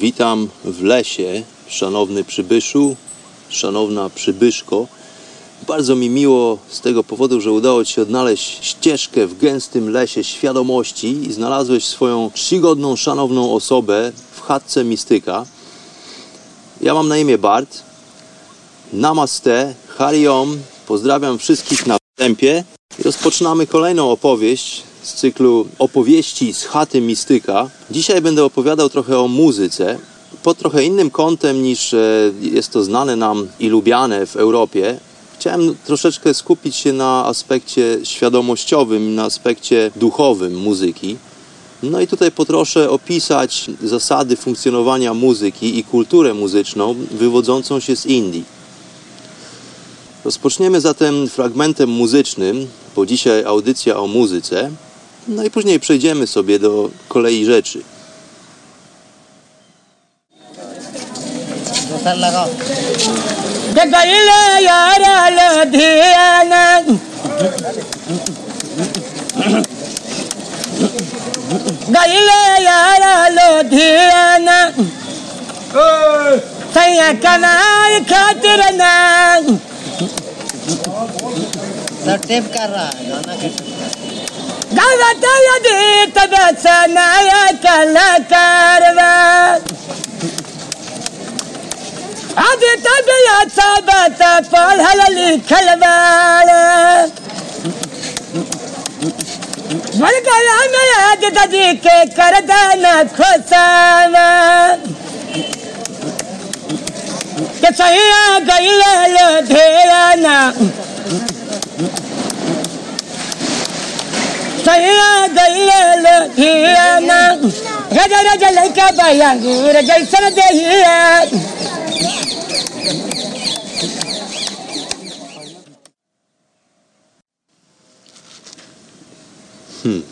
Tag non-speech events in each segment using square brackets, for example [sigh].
Witam w lesie, szanowny przybyszu, szanowna przybyszko. Bardzo mi miło z tego powodu, że udało Ci się odnaleźć ścieżkę w gęstym lesie świadomości i znalazłeś swoją czcigodną, szanowną osobę w chatce mistyka. Ja mam na imię Bart. Namaste, Hariom. Pozdrawiam wszystkich na wstępie. Rozpoczynamy kolejną opowieść z cyklu opowieści z chaty mistyka. Dzisiaj będę opowiadał trochę o muzyce, pod trochę innym kątem niż e, jest to znane nam i lubiane w Europie. Chciałem troszeczkę skupić się na aspekcie świadomościowym, na aspekcie duchowym muzyki. No i tutaj potroszę opisać zasady funkcjonowania muzyki i kulturę muzyczną wywodzącą się z Indii. Rozpoczniemy zatem fragmentem muzycznym, bo dzisiaj audycja o muzyce, no i później przejdziemy sobie do kolei rzeczy. गईले यार लोधियन सैया कनाई खातिर ना टेप कर रहा है गाना के गावत यदि तब सनाया कलाकारवा आदि तब सबत पढ़ल लिखल वाला मर गया मैं आज दादी के कर رجا رجا لك بيان رجا السند Hmm.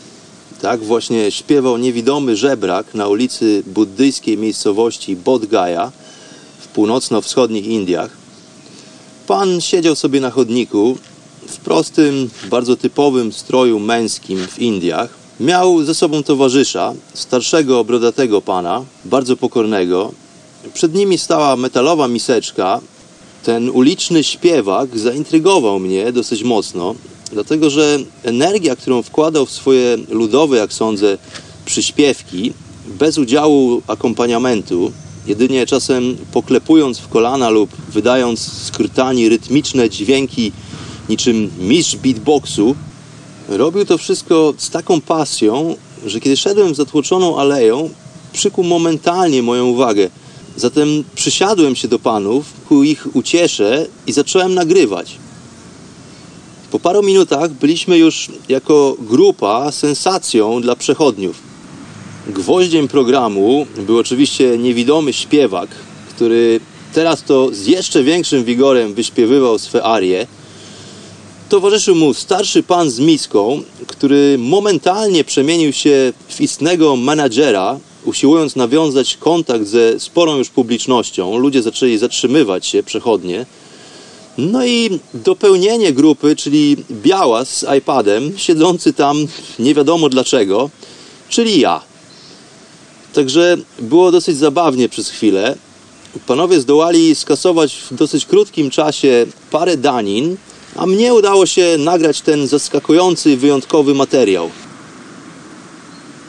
Tak właśnie śpiewał niewidomy żebrak na ulicy buddyjskiej miejscowości Bodgaja w północno-wschodnich Indiach. Pan siedział sobie na chodniku w prostym, bardzo typowym stroju męskim w Indiach. Miał ze sobą towarzysza, starszego, brodatego pana, bardzo pokornego. Przed nimi stała metalowa miseczka. Ten uliczny śpiewak zaintrygował mnie dosyć mocno, dlatego że energia, którą wkładał w swoje ludowe, jak sądzę, przyśpiewki, bez udziału akompaniamentu, jedynie czasem poklepując w kolana lub wydając skrytani rytmiczne dźwięki niczym mistrz beatboxu, robił to wszystko z taką pasją, że kiedy szedłem zatłoczoną aleją, przykuł momentalnie moją uwagę. Zatem przysiadłem się do panów ku ich uciesze i zacząłem nagrywać. Po paru minutach byliśmy już jako grupa sensacją dla przechodniów. Gwoździem programu był oczywiście niewidomy śpiewak, który teraz to z jeszcze większym wigorem wyśpiewywał swe arie. Towarzyszył mu starszy pan z miską, który momentalnie przemienił się w istnego menadżera, usiłując nawiązać kontakt ze sporą już publicznością. Ludzie zaczęli zatrzymywać się przechodnie. No i dopełnienie grupy, czyli Białas z iPadem, siedzący tam nie wiadomo dlaczego, czyli ja. Także było dosyć zabawnie przez chwilę. Panowie zdołali skasować w dosyć krótkim czasie parę danin, a mnie udało się nagrać ten zaskakujący, wyjątkowy materiał.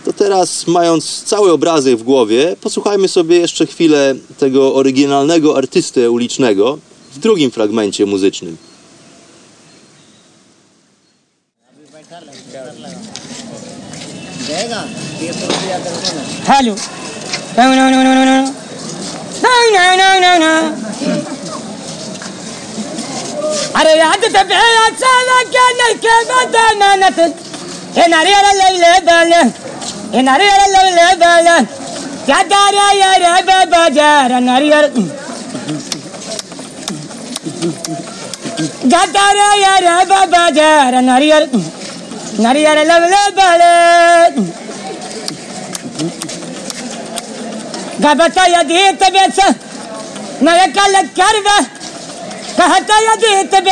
To teraz, mając cały obrazek w głowie, posłuchajmy sobie jeszcze chwilę tego oryginalnego artystę ulicznego w drugim fragmencie muzycznym. Halo. No, no, no, no, no. No, no, no, no, no. अरे याद तो बेला साला क्या नहीं के बदनानत ये नारियल ले ले बल ये नारियल ले ले बल क्या दारा यार बाजार नारियल गातारा यार बाजार नारियल नारियल ले ले बल गबता यदि तबेच नयकल करवा Hata ya dite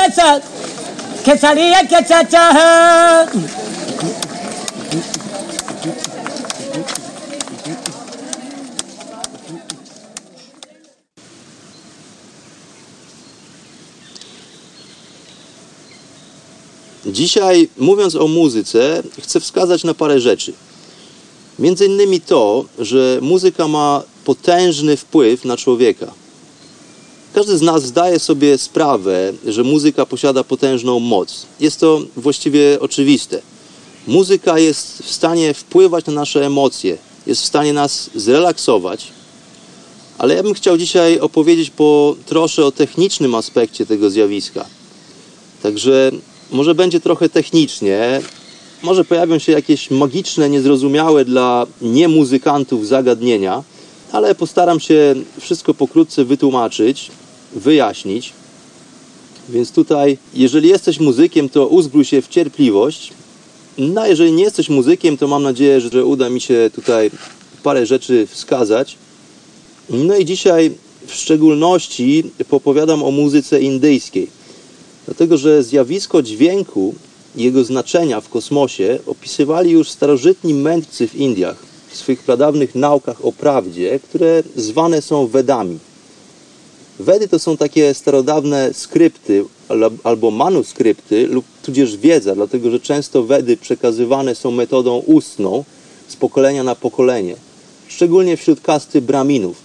Dzisiaj, mówiąc o muzyce, chcę wskazać na parę rzeczy. Między innymi to, że muzyka ma potężny wpływ na człowieka. Każdy z nas zdaje sobie sprawę, że muzyka posiada potężną moc. Jest to właściwie oczywiste. Muzyka jest w stanie wpływać na nasze emocje, jest w stanie nas zrelaksować, ale ja bym chciał dzisiaj opowiedzieć po trosze o technicznym aspekcie tego zjawiska. Także może będzie trochę technicznie, może pojawią się jakieś magiczne, niezrozumiałe dla niemuzykantów zagadnienia, ale postaram się wszystko pokrótce wytłumaczyć, wyjaśnić. Więc tutaj, jeżeli jesteś muzykiem, to uzbrój się w cierpliwość. No, jeżeli nie jesteś muzykiem, to mam nadzieję, że uda mi się tutaj parę rzeczy wskazać. No i dzisiaj w szczególności popowiadam o muzyce indyjskiej. Dlatego, że zjawisko dźwięku i jego znaczenia w kosmosie opisywali już starożytni mędrcy w Indiach w swych pradawnych naukach o prawdzie, które zwane są Wedami. Wedy to są takie starodawne skrypty al- albo manuskrypty lub tudzież wiedza, dlatego że często Wedy przekazywane są metodą ustną z pokolenia na pokolenie, szczególnie wśród kasty Braminów.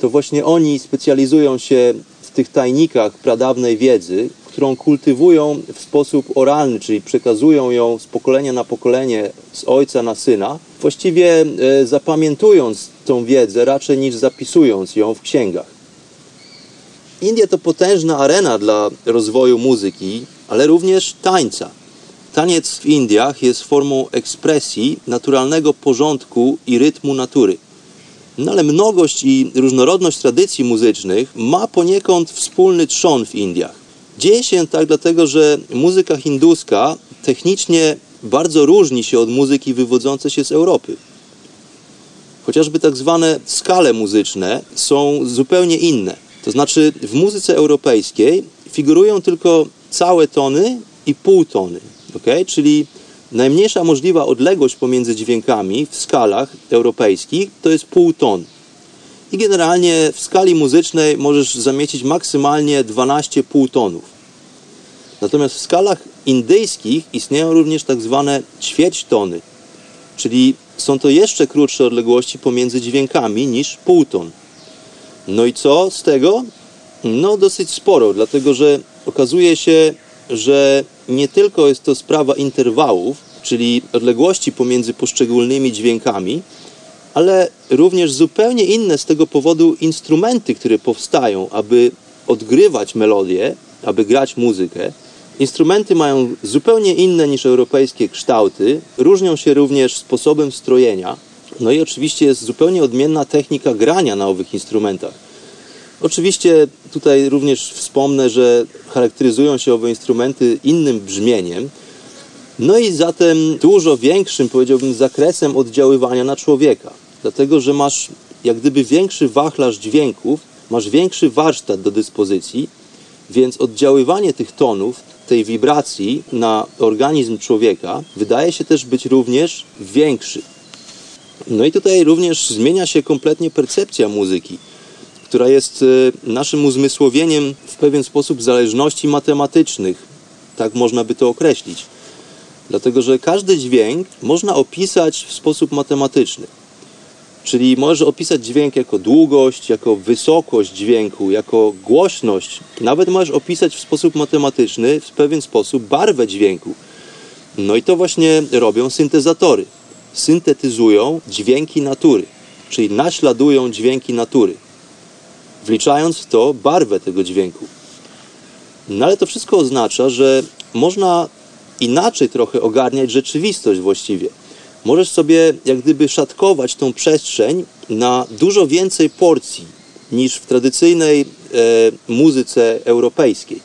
To właśnie oni specjalizują się w tych tajnikach pradawnej wiedzy, którą kultywują w sposób oralny, czyli przekazują ją z pokolenia na pokolenie, z ojca na syna, właściwie e, zapamiętując tą wiedzę raczej niż zapisując ją w księgach. Indie to potężna arena dla rozwoju muzyki, ale również tańca. Taniec w Indiach jest formą ekspresji naturalnego porządku i rytmu natury. No ale mnogość i różnorodność tradycji muzycznych ma poniekąd wspólny trzon w Indiach. Dzieje się tak dlatego, że muzyka hinduska technicznie bardzo różni się od muzyki wywodzącej się z Europy. Chociażby tak zwane skale muzyczne są zupełnie inne. To znaczy w muzyce europejskiej figurują tylko całe tony i półtony, okay? czyli najmniejsza możliwa odległość pomiędzy dźwiękami w skalach europejskich to jest półton. I generalnie w skali muzycznej możesz zamieścić maksymalnie 12 półtonów. Natomiast w skalach indyjskich istnieją również tak zwane ćwierćtony, czyli są to jeszcze krótsze odległości pomiędzy dźwiękami niż półton. No i co z tego? No dosyć sporo, dlatego że okazuje się, że nie tylko jest to sprawa interwałów, czyli odległości pomiędzy poszczególnymi dźwiękami, ale również zupełnie inne z tego powodu instrumenty, które powstają, aby odgrywać melodię, aby grać muzykę. Instrumenty mają zupełnie inne niż europejskie kształty, różnią się również sposobem strojenia, no i oczywiście jest zupełnie odmienna technika grania na owych instrumentach. Oczywiście tutaj również wspomnę, że charakteryzują się owe instrumenty innym brzmieniem, no i zatem dużo większym, powiedziałbym, zakresem oddziaływania na człowieka. Dlatego, że masz jak gdyby większy wachlarz dźwięków, masz większy warsztat do dyspozycji, więc oddziaływanie tych tonów, tej wibracji na organizm człowieka wydaje się też być również większy. No i tutaj również zmienia się kompletnie percepcja muzyki, która jest e, naszym uzmysłowieniem w pewien sposób zależności matematycznych. Tak można by to określić. Dlatego, że każdy dźwięk można opisać w sposób matematyczny. Czyli możesz opisać dźwięk jako długość, jako wysokość dźwięku, jako głośność. Nawet możesz opisać w sposób matematyczny, w pewien sposób, barwę dźwięku. No i to właśnie robią syntezatory. Syntetyzują dźwięki natury, czyli naśladują dźwięki natury, wliczając w to barwę tego dźwięku. No ale to wszystko oznacza, że można inaczej trochę ogarniać rzeczywistość właściwie. Możesz sobie jak gdyby szatkować tą przestrzeń na dużo więcej porcji niż w tradycyjnej e, muzyce europejskiej.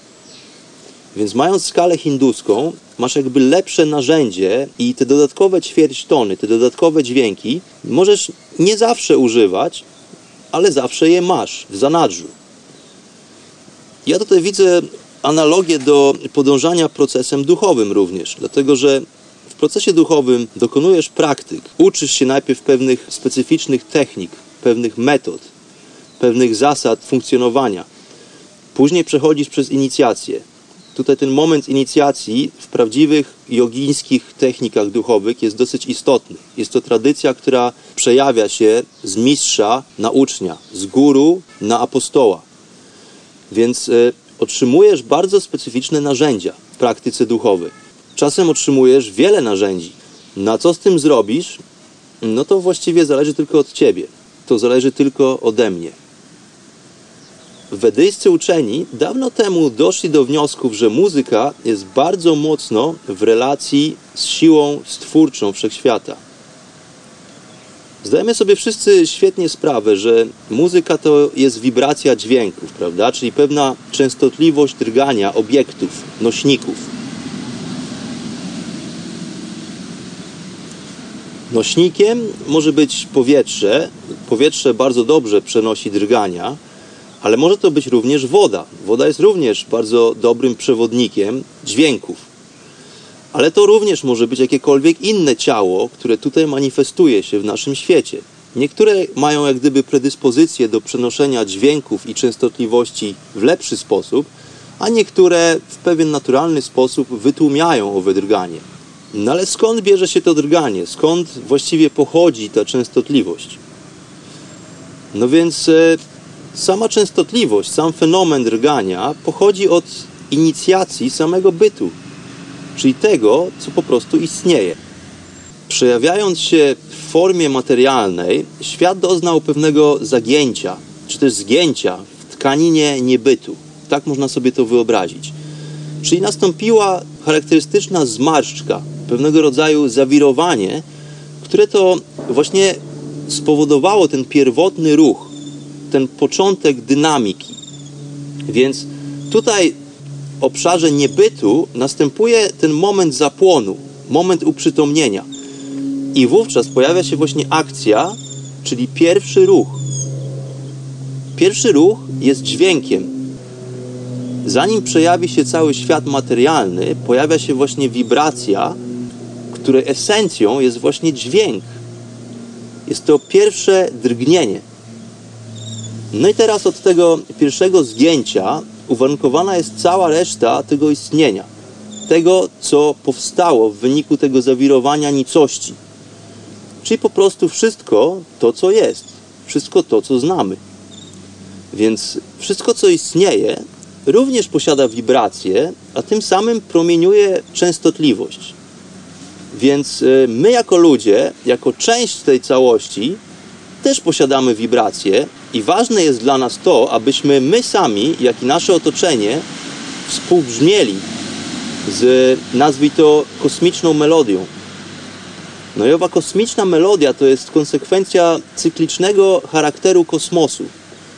Więc mając skalę hinduską, masz jakby lepsze narzędzie i te dodatkowe ćwierćtony, te dodatkowe dźwięki możesz nie zawsze używać, ale zawsze je masz w zanadrzu. Ja tutaj widzę analogię do podążania procesem duchowym również, dlatego że w procesie duchowym dokonujesz praktyk, uczysz się najpierw pewnych specyficznych technik, pewnych metod, pewnych zasad funkcjonowania. Później przechodzisz przez inicjację. Tutaj ten moment inicjacji w prawdziwych jogińskich technikach duchowych jest dosyć istotny. Jest to tradycja, która przejawia się z mistrza na ucznia, z guru na apostoła. Więc y, otrzymujesz bardzo specyficzne narzędzia w praktyce duchowej. Czasem otrzymujesz wiele narzędzi. Na co z tym zrobisz? No to właściwie zależy tylko od ciebie. To zależy tylko ode mnie. Wedyjscy uczeni dawno temu doszli do wniosków, że muzyka jest bardzo mocno w relacji z siłą stwórczą wszechświata. Zdajemy sobie wszyscy świetnie sprawę, że muzyka to jest wibracja dźwięków, prawda? Czyli pewna częstotliwość drgania obiektów, nośników. Nośnikiem może być powietrze. Powietrze bardzo dobrze przenosi drgania, ale może to być również woda. Woda jest również bardzo dobrym przewodnikiem dźwięków. Ale to również może być jakiekolwiek inne ciało, które tutaj manifestuje się w naszym świecie. Niektóre mają jak gdyby predyspozycję do przenoszenia dźwięków i częstotliwości w lepszy sposób, a niektóre w pewien naturalny sposób wytłumiają owe drganie. No ale skąd bierze się to drganie? Skąd właściwie pochodzi ta częstotliwość? No więc e, sama częstotliwość, sam fenomen drgania pochodzi od inicjacji samego bytu, czyli tego, co po prostu istnieje. Przejawiając się w formie materialnej, świat doznał pewnego zagięcia, czy też zgięcia w tkaninie niebytu. Tak można sobie to wyobrazić. Czyli nastąpiła charakterystyczna zmarszczka, pewnego rodzaju zawirowanie, które to właśnie spowodowało ten pierwotny ruch, ten początek dynamiki. Więc tutaj w obszarze niebytu następuje ten moment zapłonu, moment uprzytomnienia. I wówczas pojawia się właśnie akcja, czyli pierwszy ruch. Pierwszy ruch jest dźwiękiem. Zanim przejawi się cały świat materialny, pojawia się właśnie wibracja, której esencją jest właśnie dźwięk. Jest to pierwsze drgnienie. No i teraz od tego pierwszego zgięcia uwarunkowana jest cała reszta tego istnienia. Tego, co powstało w wyniku tego zawirowania nicości. Czyli po prostu wszystko to, co jest. Wszystko to, co znamy. Więc wszystko, co istnieje, również posiada wibrację, a tym samym promieniuje częstotliwość. Więc y, my, jako ludzie, jako część tej całości, też posiadamy wibracje, i ważne jest dla nas to, abyśmy my sami, jak i nasze otoczenie, współbrzmieli z, nazwij to, kosmiczną melodią. No i owa kosmiczna melodia to jest konsekwencja cyklicznego charakteru kosmosu,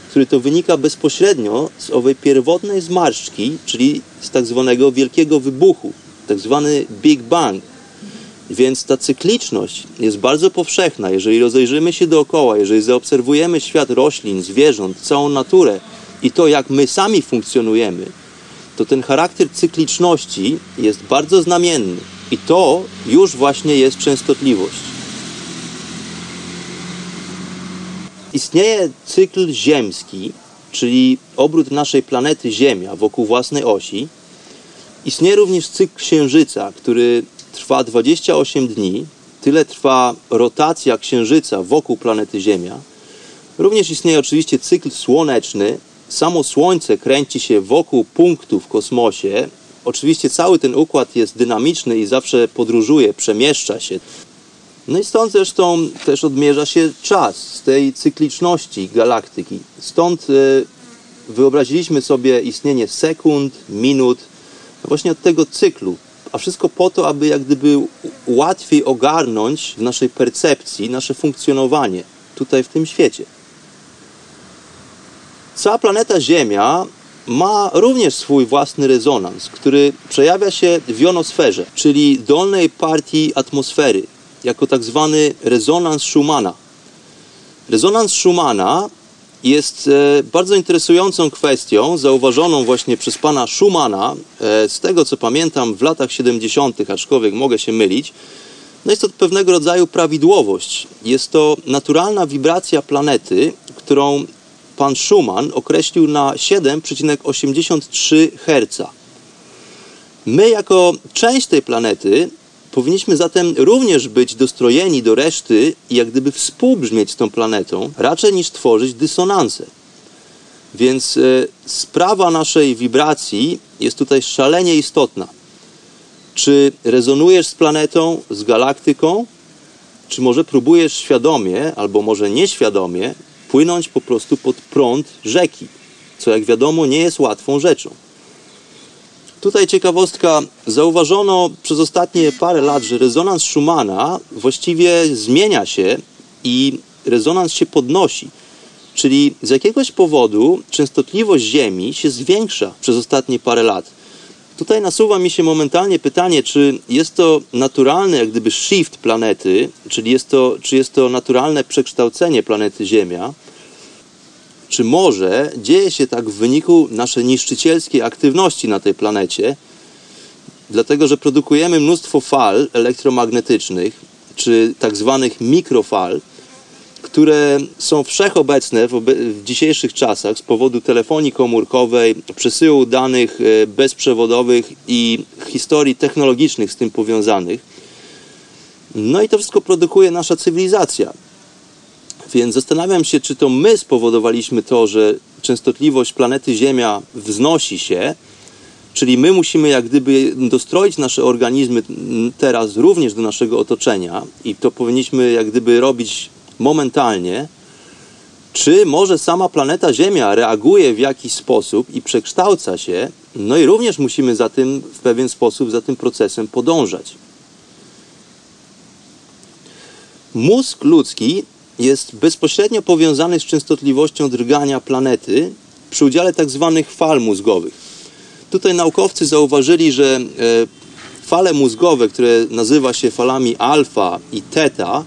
który to wynika bezpośrednio z owej pierwotnej zmarszczki, czyli z tak zwanego wielkiego wybuchu, tak zwany Big Bang. Więc ta cykliczność jest bardzo powszechna. Jeżeli rozejrzymy się dookoła, jeżeli zaobserwujemy świat roślin, zwierząt, całą naturę i to, jak my sami funkcjonujemy, to ten charakter cykliczności jest bardzo znamienny. I to już właśnie jest częstotliwość. Istnieje cykl ziemski, czyli obrót naszej planety Ziemia wokół własnej osi. Istnieje również cykl Księżyca, który trwa 28 dni, tyle trwa rotacja Księżyca wokół planety Ziemia. Również istnieje oczywiście cykl słoneczny. Samo Słońce kręci się wokół punktu w kosmosie. Oczywiście cały ten układ jest dynamiczny i zawsze podróżuje, przemieszcza się. No i stąd zresztą też odmierza się czas z tej cykliczności galaktyki. Stąd e, wyobraziliśmy sobie istnienie sekund, minut, no właśnie od tego cyklu. A wszystko po to, aby jak gdyby łatwiej ogarnąć w naszej percepcji nasze funkcjonowanie tutaj w tym świecie. Cała planeta Ziemia ma również swój własny rezonans, który przejawia się w jonosferze, czyli dolnej partii atmosfery, jako tak zwany rezonans Schumana. Rezonans Schumana jest e, bardzo interesującą kwestią, zauważoną właśnie przez pana Schumana, e, z tego co pamiętam w latach 70., aczkolwiek mogę się mylić. No jest to pewnego rodzaju prawidłowość. Jest to naturalna wibracja planety, którą pan Schumann określił na 7,83 Hz. My, jako część tej planety, powinniśmy zatem również być dostrojeni do reszty i jak gdyby współbrzmieć z tą planetą, raczej niż tworzyć dysonanse. Więc e, sprawa naszej wibracji jest tutaj szalenie istotna. Czy rezonujesz z planetą, z galaktyką, czy może próbujesz świadomie, albo może nieświadomie, płynąć po prostu pod prąd rzeki, co jak wiadomo nie jest łatwą rzeczą. Tutaj ciekawostka, zauważono przez ostatnie parę lat, że rezonans Schumana właściwie zmienia się i rezonans się podnosi. Czyli z jakiegoś powodu częstotliwość Ziemi się zwiększa przez ostatnie parę lat. Tutaj nasuwa mi się momentalnie pytanie, czy jest to naturalny jak gdyby shift planety, czyli jest to, czy jest to naturalne przekształcenie planety Ziemia, czy może dzieje się tak w wyniku naszej niszczycielskiej aktywności na tej planecie, dlatego że produkujemy mnóstwo fal elektromagnetycznych, czy tak zwanych mikrofal, które są wszechobecne w, w, dzisiejszych czasach z powodu telefonii komórkowej, przesyłu danych e, bezprzewodowych i historii technologicznych z tym powiązanych. No i to wszystko produkuje nasza cywilizacja. Więc zastanawiam się, czy to my spowodowaliśmy to, że częstotliwość planety Ziemia wznosi się, czyli my musimy jak gdyby dostroić nasze organizmy teraz również do naszego otoczenia i to powinniśmy jak gdyby robić momentalnie, czy może sama planeta Ziemia reaguje w jakiś sposób i przekształca się, no i również musimy za tym w pewien sposób za tym procesem podążać. Mózg ludzki jest bezpośrednio powiązany z częstotliwością drgania planety przy udziale. Tak fal mózgowych. Tutaj naukowcy zauważyli, że e, fale mózgowe, które nazywa się falami alfa i teta,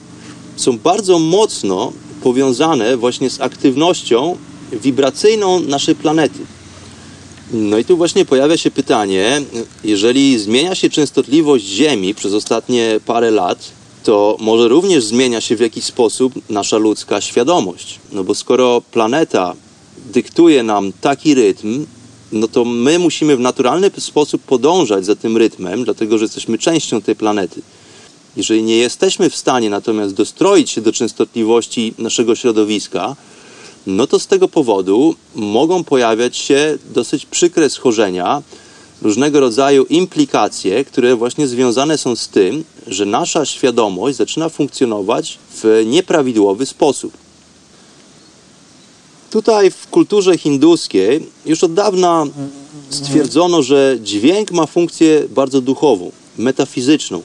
są bardzo mocno powiązane właśnie z aktywnością wibracyjną naszej planety. No i tu właśnie pojawia się pytanie, jeżeli zmienia się częstotliwość Ziemi przez ostatnie parę lat, to może również zmienia się w jakiś sposób nasza ludzka świadomość. No bo skoro planeta dyktuje nam taki rytm, no to my musimy w naturalny sposób podążać za tym rytmem, dlatego że jesteśmy częścią tej planety. Jeżeli nie jesteśmy w stanie natomiast dostroić się do częstotliwości naszego środowiska, no to z tego powodu mogą pojawiać się dosyć przykre schorzenia, różnego rodzaju implikacje, które właśnie związane są z tym, że nasza świadomość zaczyna funkcjonować w nieprawidłowy sposób. Tutaj w kulturze hinduskiej już od dawna stwierdzono, że dźwięk ma funkcję bardzo duchową, metafizyczną,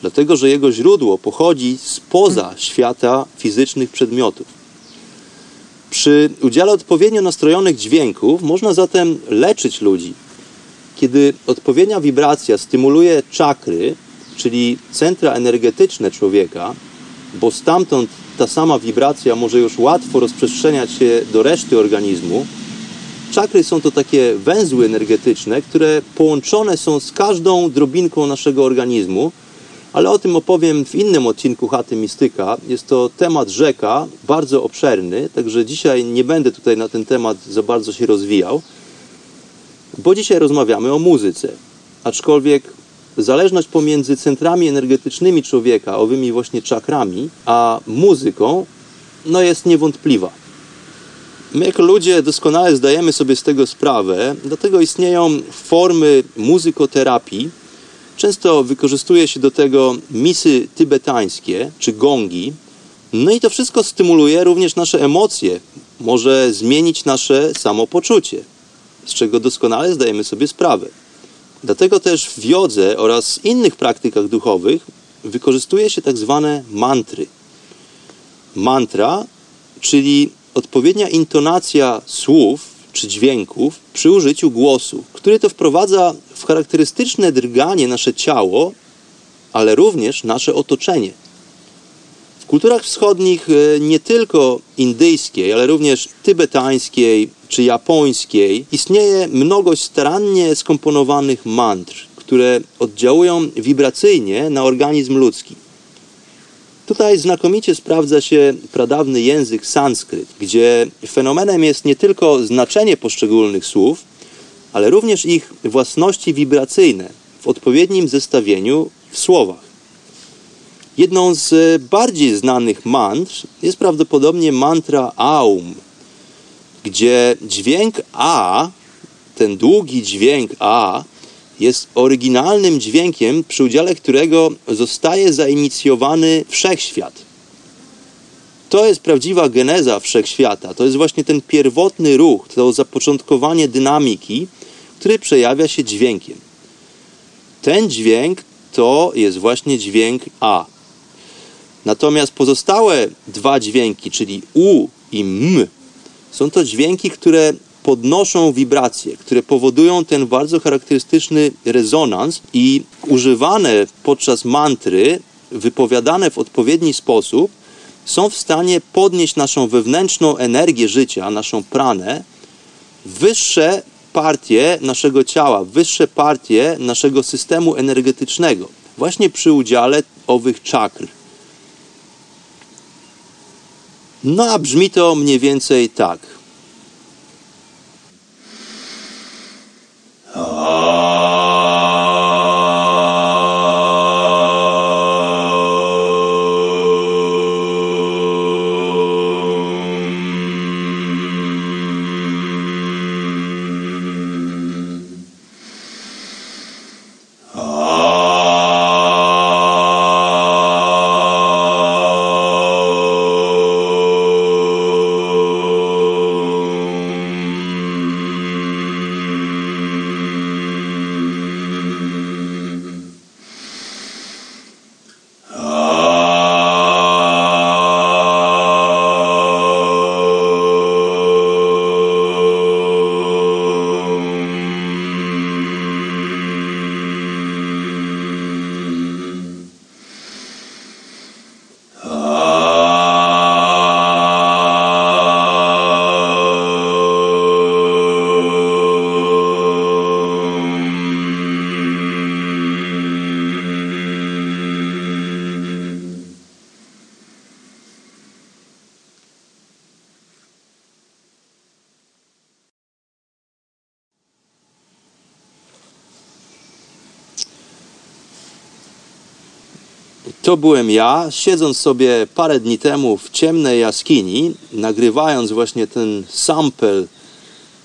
dlatego że jego źródło pochodzi spoza świata fizycznych przedmiotów. Przy udziale odpowiednio nastrojonych dźwięków można zatem leczyć ludzi, kiedy odpowiednia wibracja stymuluje czakry, czyli centra energetyczne człowieka, bo stamtąd ta sama wibracja może już łatwo rozprzestrzeniać się do reszty organizmu. Czakry są to takie węzły energetyczne, które połączone są z każdą drobinką naszego organizmu, ale o tym opowiem w innym odcinku Chaty Mistyka. Jest to temat rzeka, bardzo obszerny, także dzisiaj nie będę tutaj na ten temat za bardzo się rozwijał bo dzisiaj rozmawiamy o muzyce. Aczkolwiek zależność pomiędzy centrami energetycznymi człowieka, owymi właśnie czakrami, a muzyką, no jest niewątpliwa. My jako ludzie doskonale zdajemy sobie z tego sprawę, dlatego istnieją formy muzykoterapii. Często wykorzystuje się do tego misy tybetańskie czy gongi. No i to wszystko stymuluje również nasze emocje, może zmienić nasze samopoczucie, z czego doskonale zdajemy sobie sprawę. Dlatego też w jodze oraz innych praktykach duchowych wykorzystuje się tak zwane mantry. Mantra, czyli odpowiednia intonacja słów czy dźwięków przy użyciu głosu, który to wprowadza w charakterystyczne drganie nasze ciało, ale również nasze otoczenie. W kulturach wschodnich, e, nie tylko indyjskiej, ale również tybetańskiej czy japońskiej, istnieje mnogość starannie skomponowanych mantr, które oddziałują wibracyjnie na organizm ludzki. Tutaj znakomicie sprawdza się pradawny język sanskryt, gdzie fenomenem jest nie tylko znaczenie poszczególnych słów, ale również ich własności wibracyjne w odpowiednim zestawieniu w słowach. Jedną z bardziej znanych mantr jest prawdopodobnie mantra Aum, gdzie dźwięk A, ten długi dźwięk A, jest oryginalnym dźwiękiem, przy udziale którego zostaje zainicjowany wszechświat. To jest prawdziwa geneza wszechświata. To jest właśnie ten pierwotny ruch, to zapoczątkowanie dynamiki, który przejawia się dźwiękiem. Ten dźwięk to jest właśnie dźwięk A. Natomiast pozostałe dwa dźwięki, czyli U i M, są to dźwięki, które podnoszą wibracje, które powodują ten bardzo charakterystyczny rezonans i używane podczas mantry, wypowiadane w odpowiedni sposób, są w stanie podnieść naszą wewnętrzną energię życia, naszą pranę, wyższe partie naszego ciała, wyższe partie naszego systemu energetycznego, właśnie przy udziale owych czakr. No a brzmi to mniej więcej tak. Byłem ja, siedząc sobie parę dni temu w ciemnej jaskini, nagrywając właśnie ten sample,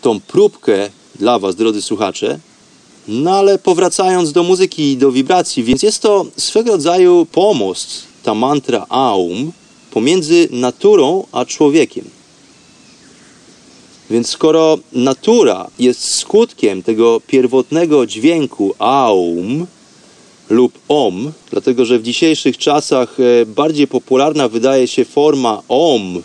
tą próbkę dla Was, drodzy słuchacze. No ale powracając do muzyki i do wibracji, więc jest to swego rodzaju pomost, ta mantra Aum, pomiędzy naturą a człowiekiem. Więc skoro natura jest skutkiem tego pierwotnego dźwięku Aum, lub om, dlatego że w dzisiejszych czasach e, bardziej popularna wydaje się forma om,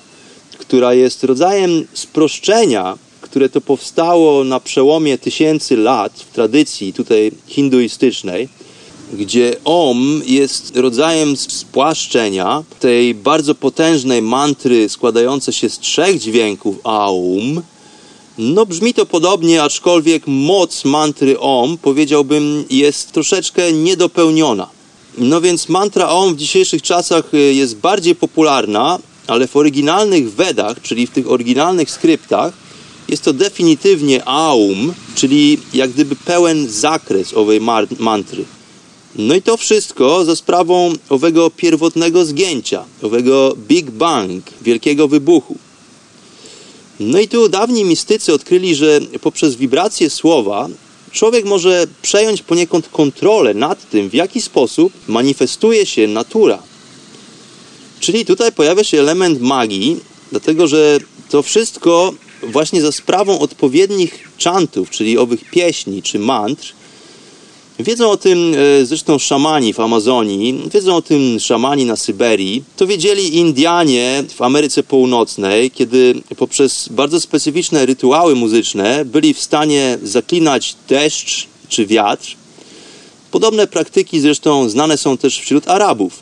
która jest rodzajem sproszczenia, które to powstało na przełomie tysięcy lat w tradycji tutaj hinduistycznej, gdzie om jest rodzajem spłaszczenia tej bardzo potężnej mantry składającej się z trzech dźwięków aum, no brzmi to podobnie, aczkolwiek moc mantry OM, powiedziałbym, jest troszeczkę niedopełniona. No więc mantra OM w dzisiejszych czasach y, jest bardziej popularna, ale w oryginalnych Wedach, czyli w tych oryginalnych skryptach, jest to definitywnie Aum, czyli jak gdyby pełen zakres owej mantry. No i to wszystko za sprawą owego pierwotnego zgięcia, owego Big Bang, wielkiego wybuchu. No i tu dawni mistycy odkryli, że poprzez wibrację słowa człowiek może przejąć poniekąd kontrolę nad tym, w jaki sposób manifestuje się natura. Czyli tutaj pojawia się element magii, dlatego że to wszystko właśnie za sprawą odpowiednich czantów, czyli owych pieśni czy mantr, Wiedzą o tym e, zresztą szamani w Amazonii, wiedzą o tym szamani na Syberii. To wiedzieli Indianie w Ameryce Północnej, kiedy poprzez bardzo specyficzne rytuały muzyczne byli w stanie zaklinać deszcz czy wiatr. Podobne praktyki zresztą znane są też wśród Arabów.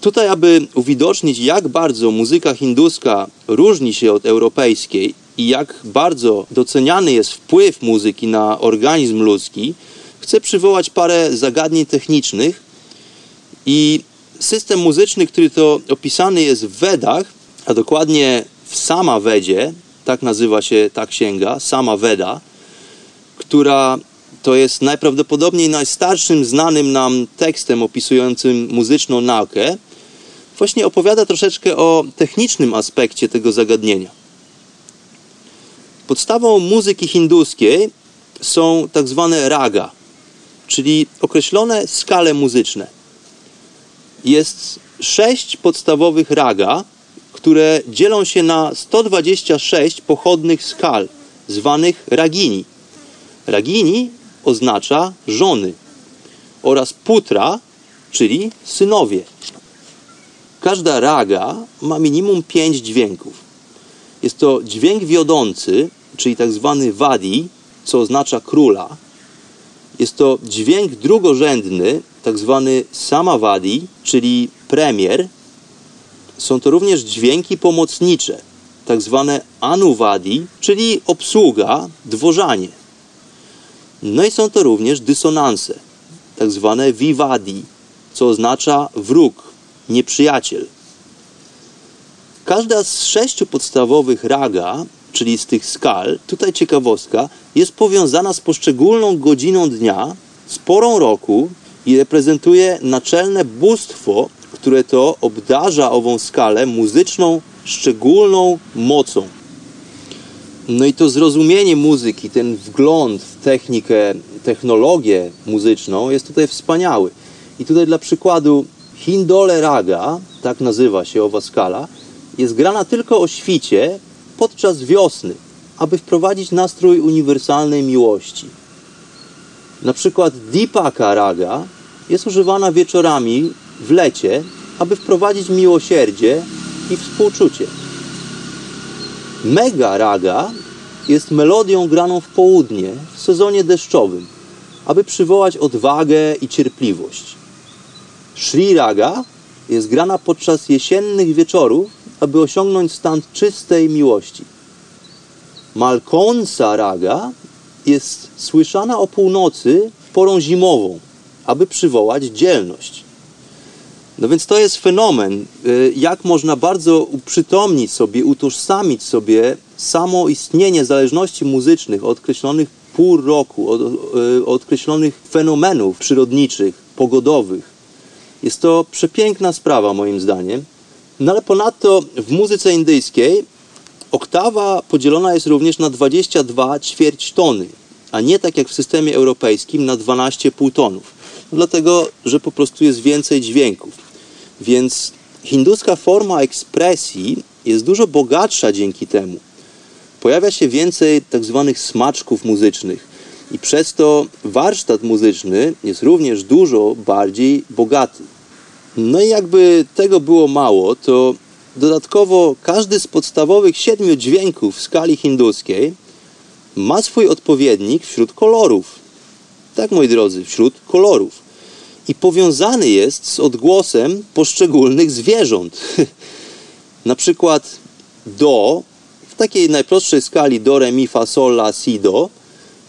Tutaj, aby uwidocznić, jak bardzo muzyka hinduska różni się od europejskiej i jak bardzo doceniany jest wpływ muzyki na organizm ludzki, chcę przywołać parę zagadnień technicznych i system muzyczny, który to opisany jest w Wedach, a dokładnie w Sama Wedzie, tak nazywa się ta księga, Sama Veda, która to jest najprawdopodobniej najstarszym znanym nam tekstem opisującym muzyczną naukę, właśnie opowiada troszeczkę o technicznym aspekcie tego zagadnienia. Podstawą muzyki hinduskiej są tak zwane raga, czyli określone skale muzyczne. Jest sześć podstawowych raga, które dzielą się na 126 pochodnych skal, zwanych ragini. Ragini oznacza żony oraz putra, czyli synowie. Każda raga ma minimum pięć dźwięków. Jest to dźwięk wiodący, czyli tak zwany wadi, co oznacza króla. Jest to dźwięk drugorzędny, tak zwany samawadi, czyli premier. Są to również dźwięki pomocnicze, tak zwane anuwadi, czyli obsługa, dworzanie. No i są to również dysonanse, tak zwane vivadi, co oznacza wróg, nieprzyjaciel. Każda z sześciu podstawowych raga, czyli z tych skal, tutaj ciekawostka, jest powiązana z poszczególną godziną dnia, z porą roku i reprezentuje naczelne bóstwo, które to obdarza ową skalę muzyczną szczególną mocą. No i to zrozumienie muzyki, ten wgląd w technikę, technologię muzyczną jest tutaj wspaniały. I tutaj dla przykładu Hindole Raga, tak nazywa się owa skala, jest grana tylko o świcie podczas wiosny, aby wprowadzić nastrój uniwersalnej miłości. Na przykład Deepaka Raga jest używana wieczorami w lecie, aby wprowadzić miłosierdzie i współczucie. Mega Raga jest melodią graną w południe, w sezonie deszczowym, aby przywołać odwagę i cierpliwość. Sri Raga jest grana podczas jesiennych wieczorów, aby osiągnąć stan czystej miłości. Malkonsa Raga jest słyszana o północy porą zimową, aby przywołać dzielność. No więc to jest fenomen, y, jak można bardzo uprzytomnić sobie, utożsamić sobie samo istnienie zależności muzycznych od określonych pół roku, od, y, od określonych fenomenów przyrodniczych, pogodowych. Jest to przepiękna sprawa moim zdaniem. No ale ponadto w muzyce indyjskiej oktawa podzielona jest również na 22 ćwierć tony, a nie tak jak w systemie europejskim na 12 półtonów. No dlatego, że po prostu jest więcej dźwięków. Więc hinduska forma ekspresji jest dużo bogatsza dzięki temu. Pojawia się więcej tak zwanych smaczków muzycznych i przez to warsztat muzyczny jest również dużo bardziej bogaty. No i jakby tego było mało, to dodatkowo każdy z podstawowych siedmiu dźwięków w skali hinduskiej ma swój odpowiednik wśród kolorów. Tak, moi drodzy, wśród kolorów. I powiązany jest z odgłosem poszczególnych zwierząt. [laughs] Na przykład do, w takiej najprostszej skali do, re, mi, fa, sol, la, si, do,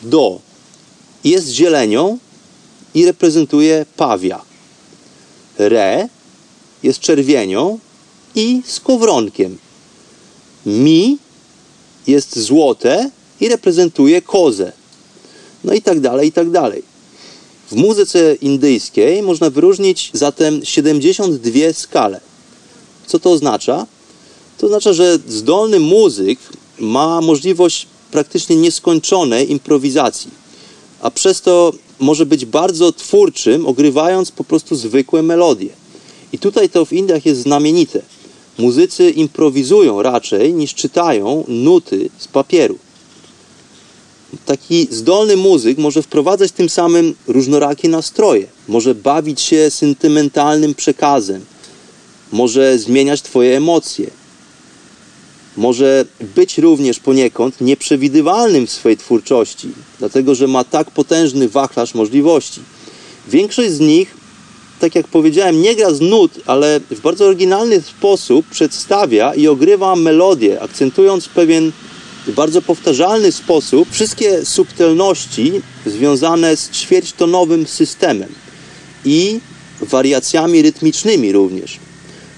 do jest zielenią i reprezentuje pawia. Re jest czerwienią i skowronkiem. Mi jest złote i reprezentuje kozę. No i tak dalej, i tak dalej. W muzyce indyjskiej można wyróżnić zatem 72 skale. Co to oznacza? To oznacza, że zdolny muzyk ma możliwość praktycznie nieskończonej improwizacji, a przez to może być bardzo twórczym, ogrywając po prostu zwykłe melodie. I tutaj to w Indiach jest znamienite. Muzycy improwizują raczej niż czytają nuty z papieru. Taki zdolny muzyk może wprowadzać tym samym różnorakie nastroje, może bawić się sentymentalnym przekazem, może zmieniać Twoje emocje, może być również poniekąd nieprzewidywalnym w swojej twórczości, dlatego że ma tak potężny wachlarz możliwości. Większość z nich, tak jak powiedziałem, nie gra z nut, ale w bardzo oryginalny sposób przedstawia i ogrywa melodię, akcentując pewien bardzo powtarzalny sposób wszystkie subtelności związane z ćwierćtonowym systemem i wariacjami rytmicznymi również.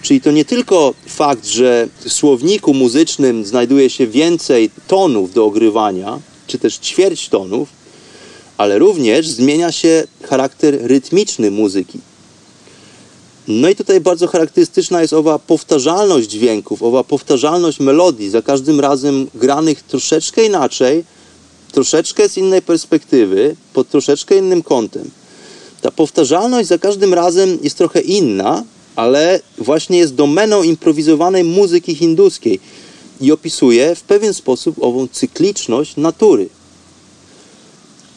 Czyli to nie tylko fakt, że w słowniku muzycznym znajduje się więcej tonów do ogrywania, czy też ćwierć tonów, ale również zmienia się charakter rytmiczny muzyki. No i tutaj bardzo charakterystyczna jest owa powtarzalność dźwięków, owa powtarzalność melodii, za każdym razem granych troszeczkę inaczej, troszeczkę z innej perspektywy, pod troszeczkę innym kątem. Ta powtarzalność za każdym razem jest trochę inna, ale właśnie jest domeną improwizowanej muzyki hinduskiej i opisuje w pewien sposób ową cykliczność natury.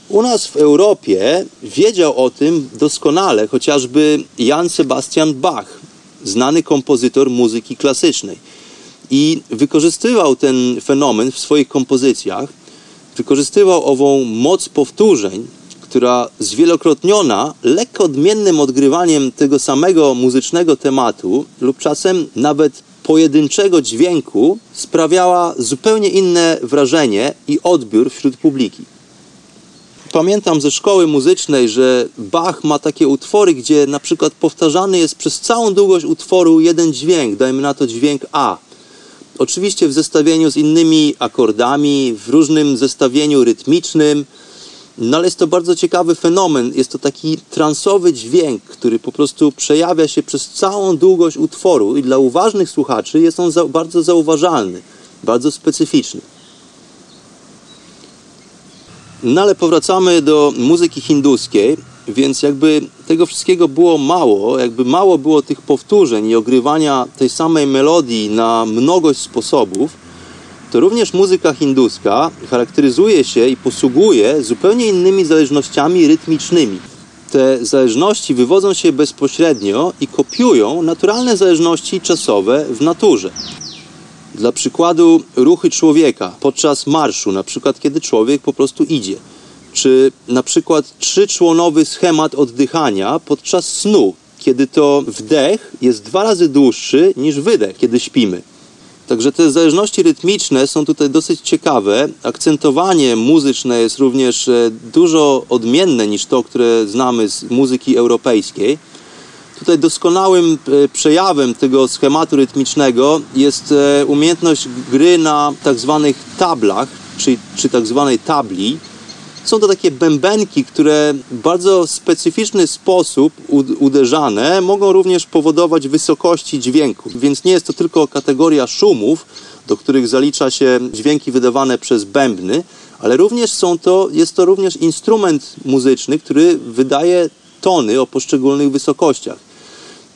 U nas w Europie wiedział o tym doskonale chociażby Jan Sebastian Bach, znany kompozytor muzyki klasycznej. I wykorzystywał ten fenomen w swoich kompozycjach, wykorzystywał ową moc powtórzeń, która zwielokrotniona lekko odmiennym odgrywaniem tego samego muzycznego tematu lub czasem nawet pojedynczego dźwięku sprawiała zupełnie inne wrażenie i odbiór wśród publiki. Pamiętam ze szkoły muzycznej, że Bach ma takie utwory, gdzie na przykład powtarzany jest przez całą długość utworu jeden dźwięk, dajmy na to dźwięk A. Oczywiście w zestawieniu z innymi akordami, w różnym zestawieniu rytmicznym, no ale jest to bardzo ciekawy fenomen. Jest to taki transowy dźwięk, który po prostu przejawia się przez całą długość utworu i dla uważnych słuchaczy jest on za, bardzo zauważalny, bardzo specyficzny. No ale powracamy do muzyki hinduskiej, więc jakby tego wszystkiego było mało, jakby mało było tych powtórzeń i ogrywania tej samej melodii na mnogość sposobów, to również muzyka hinduska charakteryzuje się i posługuje zupełnie innymi zależnościami rytmicznymi. Te zależności wywodzą się bezpośrednio i kopiują naturalne zależności czasowe w naturze. Dla przykładu ruchy człowieka podczas marszu, na przykład kiedy człowiek po prostu idzie. Czy na przykład trzyczłonowy schemat oddychania podczas snu, kiedy to wdech jest dwa razy dłuższy niż wydech, kiedy śpimy. Także te zależności rytmiczne są tutaj dosyć ciekawe. Akcentowanie muzyczne jest również e, dużo odmienne niż to, które znamy z muzyki europejskiej. Tutaj doskonałym e, przejawem tego schematu rytmicznego jest e, umiejętność gry na tak zwanych tablach, czy, czy tak zwanej tabli. Są to takie bębenki, które w bardzo specyficzny sposób uderzane mogą również powodować wysokości dźwięku. Więc nie jest to tylko kategoria szumów, do których zalicza się dźwięki wydawane przez bębny, ale również są to, jest to również instrument muzyczny, który wydaje tony o poszczególnych wysokościach.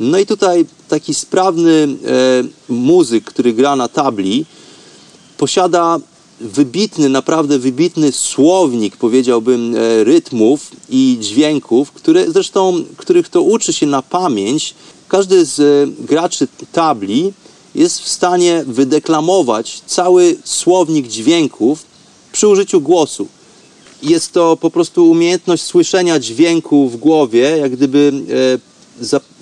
No i tutaj taki sprawny e, muzyk, który gra na tabli, posiada wybitny, naprawdę wybitny słownik, powiedziałbym, e, rytmów i dźwięków, które zresztą, których to uczy się na pamięć. Każdy z e, graczy tabli jest w stanie wydeklamować cały słownik dźwięków przy użyciu głosu. Jest to po prostu umiejętność słyszenia dźwięku w głowie, jak gdyby e,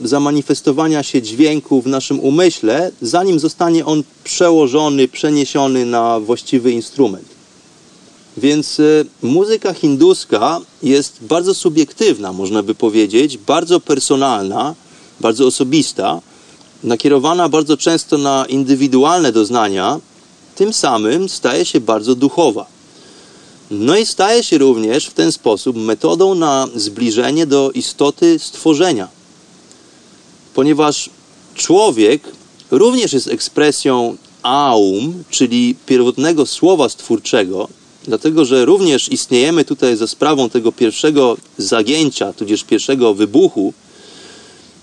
zamanifestowania się dźwięku w naszym umyśle, zanim zostanie on przełożony, przeniesiony na właściwy instrument. Więc y, muzyka hinduska jest bardzo subiektywna, można by powiedzieć, bardzo personalna, bardzo osobista, nakierowana bardzo często na indywidualne doznania, tym samym staje się bardzo duchowa. No i staje się również w ten sposób metodą na zbliżenie do istoty stworzenia. Ponieważ człowiek również jest ekspresją aum, czyli pierwotnego słowa stwórczego, dlatego że również istniejemy tutaj za sprawą tego pierwszego zagięcia, tudzież pierwszego wybuchu.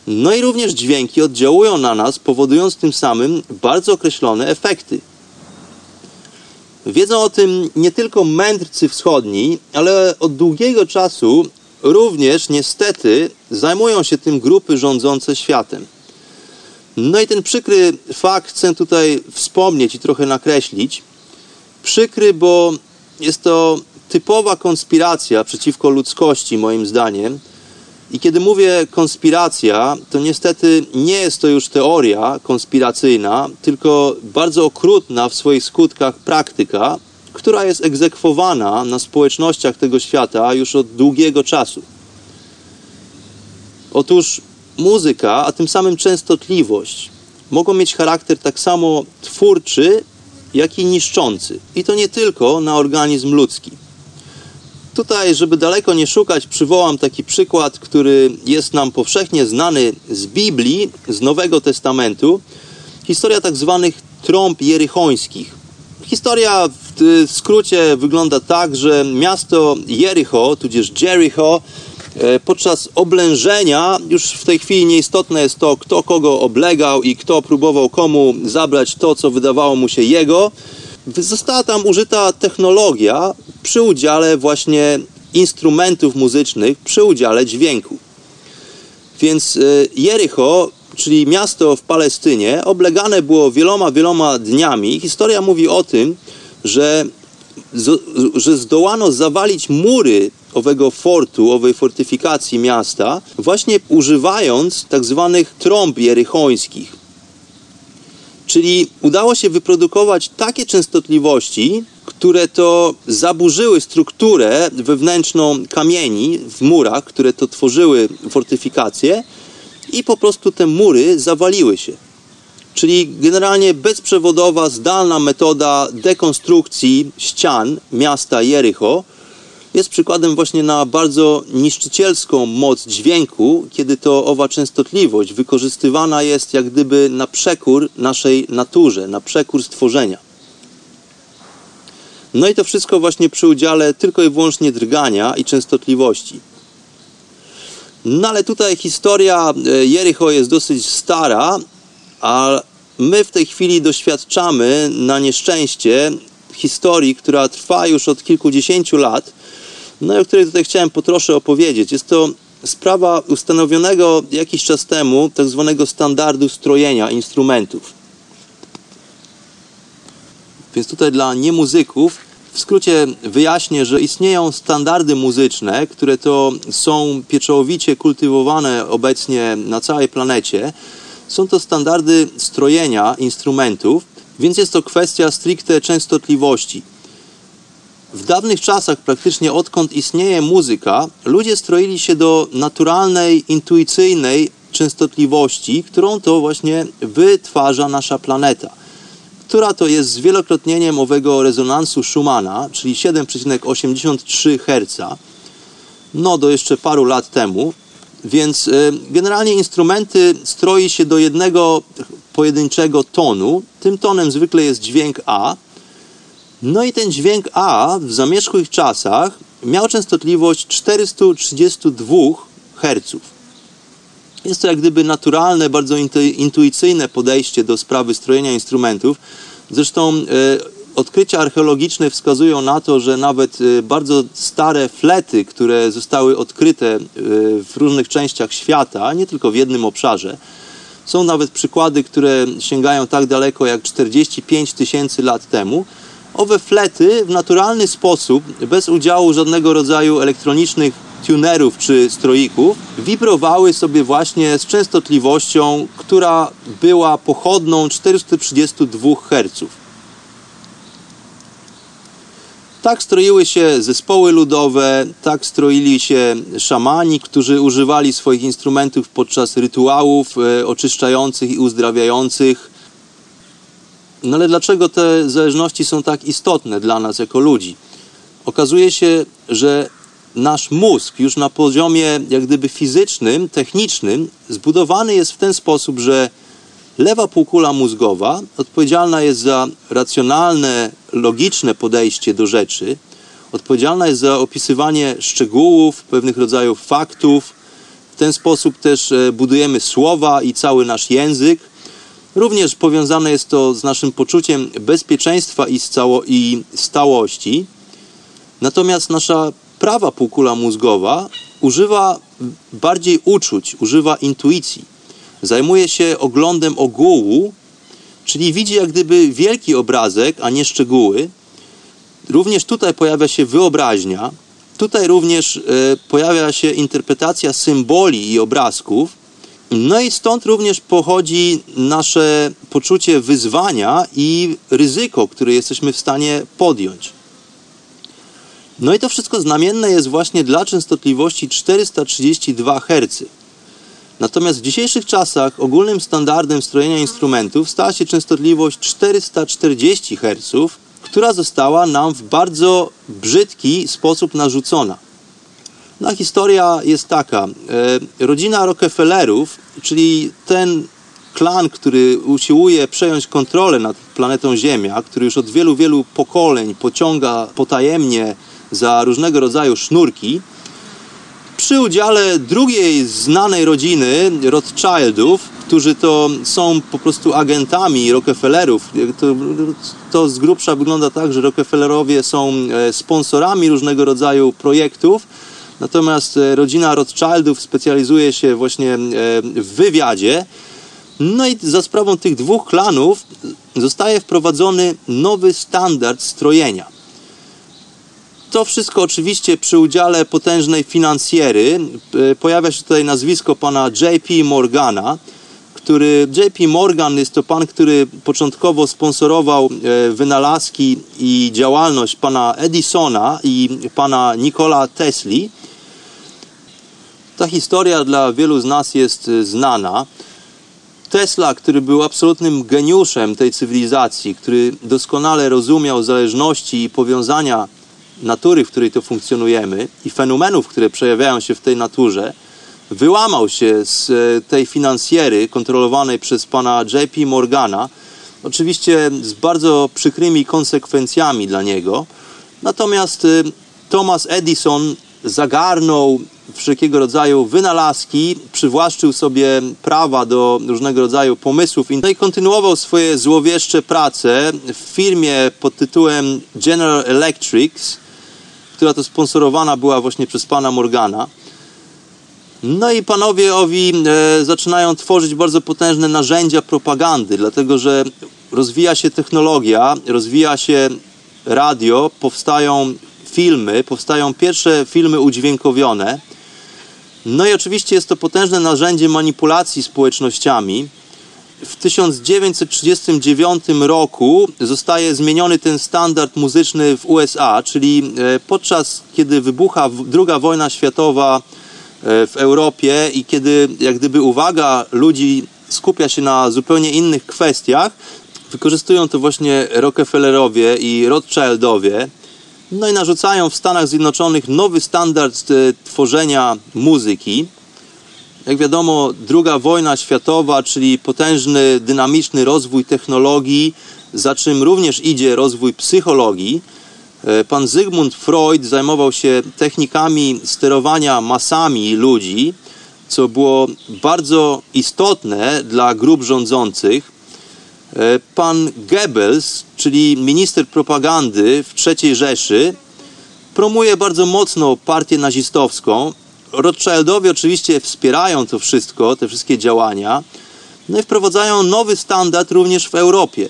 No i również dźwięki oddziałują na nas, powodując tym samym bardzo określone efekty. Wiedzą o tym nie tylko mędrcy wschodni, ale od długiego czasu również niestety zajmują się tym grupy rządzące światem. No i ten przykry fakt chcę tutaj wspomnieć i trochę nakreślić. Przykry, bo jest to typowa konspiracja przeciwko ludzkości, moim zdaniem. I kiedy mówię konspiracja, to niestety nie jest to już teoria konspiracyjna, tylko bardzo okrutna w swoich skutkach praktyka, która jest egzekwowana na społecznościach tego świata już od długiego czasu. Otóż muzyka, a tym samym częstotliwość mogą mieć charakter tak samo twórczy, jak i niszczący. I to nie tylko na organizm ludzki. Tutaj, żeby daleko nie szukać, przywołam taki przykład, który jest nam powszechnie znany z Biblii, z Nowego Testamentu. Historia tak zwanych trąb jerychońskich. Historia w skrócie wygląda tak, że miasto Jericho, tudzież Jericho, e, podczas oblężenia, już w tej chwili nieistotne jest to, kto kogo oblegał i kto próbował komu zabrać to, co wydawało mu się jego, została tam użyta technologia przy udziale właśnie instrumentów muzycznych, przy udziale dźwięku. Więc e, Jericho, czyli miasto w Palestynie, oblegane było wieloma, wieloma dniami. Historia mówi o tym, że, że zdołano zawalić mury owego fortu, owej fortyfikacji miasta, właśnie używając tak zwanych trąb jerychońskich. Czyli udało się wyprodukować takie częstotliwości, które to zaburzyły strukturę wewnętrzną kamieni w murach, które to tworzyły fortyfikacje i po prostu te mury zawaliły się. Czyli generalnie bezprzewodowa, zdalna metoda dekonstrukcji ścian miasta Jericho jest przykładem właśnie na bardzo niszczycielską moc dźwięku, kiedy to owa częstotliwość wykorzystywana jest jak gdyby na przekór naszej naturze, na przekór stworzenia. No i to wszystko właśnie przy udziale tylko i wyłącznie drgania i częstotliwości. No ale tutaj historia e, Jericho jest dosyć stara, a my w tej chwili doświadczamy na nieszczęście historii, która trwa już od kilkudziesięciu lat, no i o której tutaj chciałem po trosze opowiedzieć. Jest to sprawa ustanowionego jakiś czas temu tak zwanego standardu strojenia instrumentów. Więc tutaj dla niemuzyków w skrócie wyjaśnię, że istnieją standardy muzyczne, które to są pieczołowicie kultywowane obecnie na całej planecie. Są to standardy strojenia instrumentów, więc jest to kwestia stricte częstotliwości. W dawnych czasach, praktycznie odkąd istnieje muzyka, ludzie stroili się do naturalnej, intuicyjnej częstotliwości, którą to właśnie wytwarza nasza planeta która to jest zwielokrotnieniem owego rezonansu Schumana, czyli 7,83 Hz, no do jeszcze paru lat temu, więc y, generalnie instrumenty stroi się do jednego pojedynczego tonu. Tym tonem zwykle jest dźwięk A. No i ten dźwięk A w zamierzchłych czasach miał częstotliwość 432 Hz. Jest to jak gdyby naturalne, bardzo intuicyjne podejście do sprawy strojenia instrumentów. Zresztą e, odkrycia archeologiczne wskazują na to, że nawet e, bardzo stare flety, które zostały odkryte e, w różnych częściach świata, nie tylko w jednym obszarze, są nawet przykłady, które sięgają tak daleko jak 45 tysięcy lat temu. Owe flety w naturalny sposób, bez udziału żadnego rodzaju elektronicznych tunerów czy stroików wibrowały sobie właśnie z częstotliwością, która była pochodną 432 Hz. Tak stroiły się zespoły ludowe, tak stroili się szamani, którzy używali swoich instrumentów podczas rytuałów e, oczyszczających i uzdrawiających. No ale dlaczego te zależności są tak istotne dla nas jako ludzi? okazuje się, że nasz mózg już na poziomie jak gdyby fizycznym, technicznym zbudowany jest w ten sposób, że lewa półkula mózgowa odpowiedzialna jest za racjonalne, logiczne podejście do rzeczy, odpowiedzialna jest za opisywanie szczegółów, pewnych rodzajów faktów. W ten sposób też e, budujemy słowa i cały nasz język. Również powiązane jest to z naszym poczuciem bezpieczeństwa i, stało, i stałości. Natomiast nasza prawa półkula mózgowa używa bardziej uczuć, używa intuicji. Zajmuje się oglądem ogółu, czyli widzi jak gdyby wielki obrazek, a nie szczegóły. Również tutaj pojawia się wyobraźnia, tutaj również e, pojawia się interpretacja symboli i obrazków. No i stąd również pochodzi nasze poczucie wyzwania i ryzyko, które jesteśmy w stanie podjąć. No i to wszystko znamienne jest właśnie dla częstotliwości 432 Hz. Natomiast w dzisiejszych czasach ogólnym standardem strojenia instrumentów stała się częstotliwość 440 Hz, która została nam w bardzo brzydki sposób narzucona. No, historia jest taka. E, rodzina Rockefellerów, czyli ten klan, który usiłuje przejąć kontrolę nad planetą Ziemia, który już od wielu, wielu pokoleń pociąga potajemnie za różnego rodzaju sznurki, przy udziale drugiej znanej rodziny Rothschildów, którzy to są po prostu agentami Rockefellerów. To, to z grubsza wygląda tak, że Rockefellerowie są e, sponsorami różnego rodzaju projektów, natomiast e, rodzina Rothschildów specjalizuje się właśnie e, w wywiadzie. No i za sprawą tych dwóch klanów zostaje wprowadzony nowy standard strojenia. To wszystko oczywiście przy udziale potężnej finansjery. Pojawia się tutaj nazwisko pana JP Morgana, który JP Morgan jest to pan, który początkowo sponsorował e, wynalazki i działalność pana Edisona i pana Nikola Tesli. Ta historia dla wielu z nas jest e, znana. Tesla, który był absolutnym geniuszem tej cywilizacji, który doskonale rozumiał zależności i powiązania natury, w której to funkcjonujemy i fenomenów, które przejawiają się w tej naturze, wyłamał się z e, tej finansjery kontrolowanej przez pana JP Morgana, oczywiście z bardzo przykrymi konsekwencjami dla niego. Natomiast e, Thomas Edison zagarnął wszelkiego rodzaju wynalazki, przywłaszczył sobie prawa do różnego rodzaju pomysłów no i kontynuował swoje złowieszcze prace w firmie pod tytułem General Electric, która to sponsorowana była właśnie przez pana Morgana. No i panowie owi e, zaczynają tworzyć bardzo potężne narzędzia propagandy, dlatego że rozwija się technologia, rozwija się radio, powstają filmy, powstają pierwsze filmy udźwiękowione. No i oczywiście jest to potężne narzędzie manipulacji społecznościami w 1939 roku zostaje zmieniony ten standard muzyczny w USA, czyli e, podczas kiedy wybucha II wojna światowa e, w Europie i kiedy jak gdyby uwaga ludzi skupia się na zupełnie innych kwestiach, wykorzystują to właśnie Rockefellerowie i Rothschildowie, no i narzucają w Stanach Zjednoczonych nowy standard e, tworzenia muzyki. Jak wiadomo, druga wojna światowa, czyli potężny, dynamiczny rozwój technologii, za czym również idzie rozwój psychologii. E, pan Zygmunt Freud zajmował się technikami sterowania masami ludzi, co było bardzo istotne dla grup rządzących. E, pan Goebbels, czyli minister propagandy w III Rzeszy, promuje bardzo mocno partię nazistowską, Rothschildowie oczywiście wspierają to wszystko, te wszystkie działania, no i wprowadzają nowy standard również w Europie.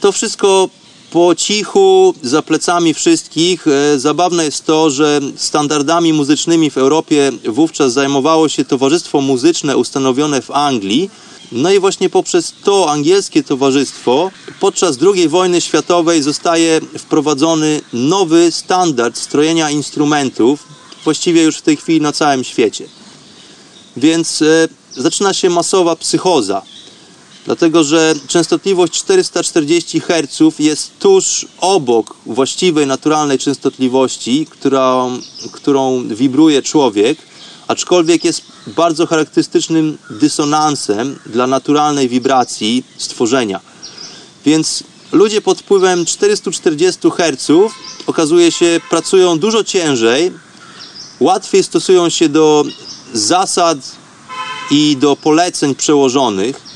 To wszystko po cichu, za plecami wszystkich. E, zabawne jest to, że standardami muzycznymi w Europie wówczas zajmowało się Towarzystwo Muzyczne ustanowione w Anglii. No i właśnie poprzez to angielskie towarzystwo podczas II wojny światowej zostaje wprowadzony nowy standard strojenia instrumentów, właściwie już w tej chwili na całym świecie. Więc e, zaczyna się masowa psychoza. Dlatego, że częstotliwość 440 Hz jest tuż obok właściwej, naturalnej częstotliwości, którą, którą wibruje człowiek, aczkolwiek jest bardzo charakterystycznym dysonansem dla naturalnej wibracji stworzenia. Więc ludzie pod wpływem 440 Hz okazuje się pracują dużo ciężej, łatwiej stosują się do zasad i do poleceń przełożonych.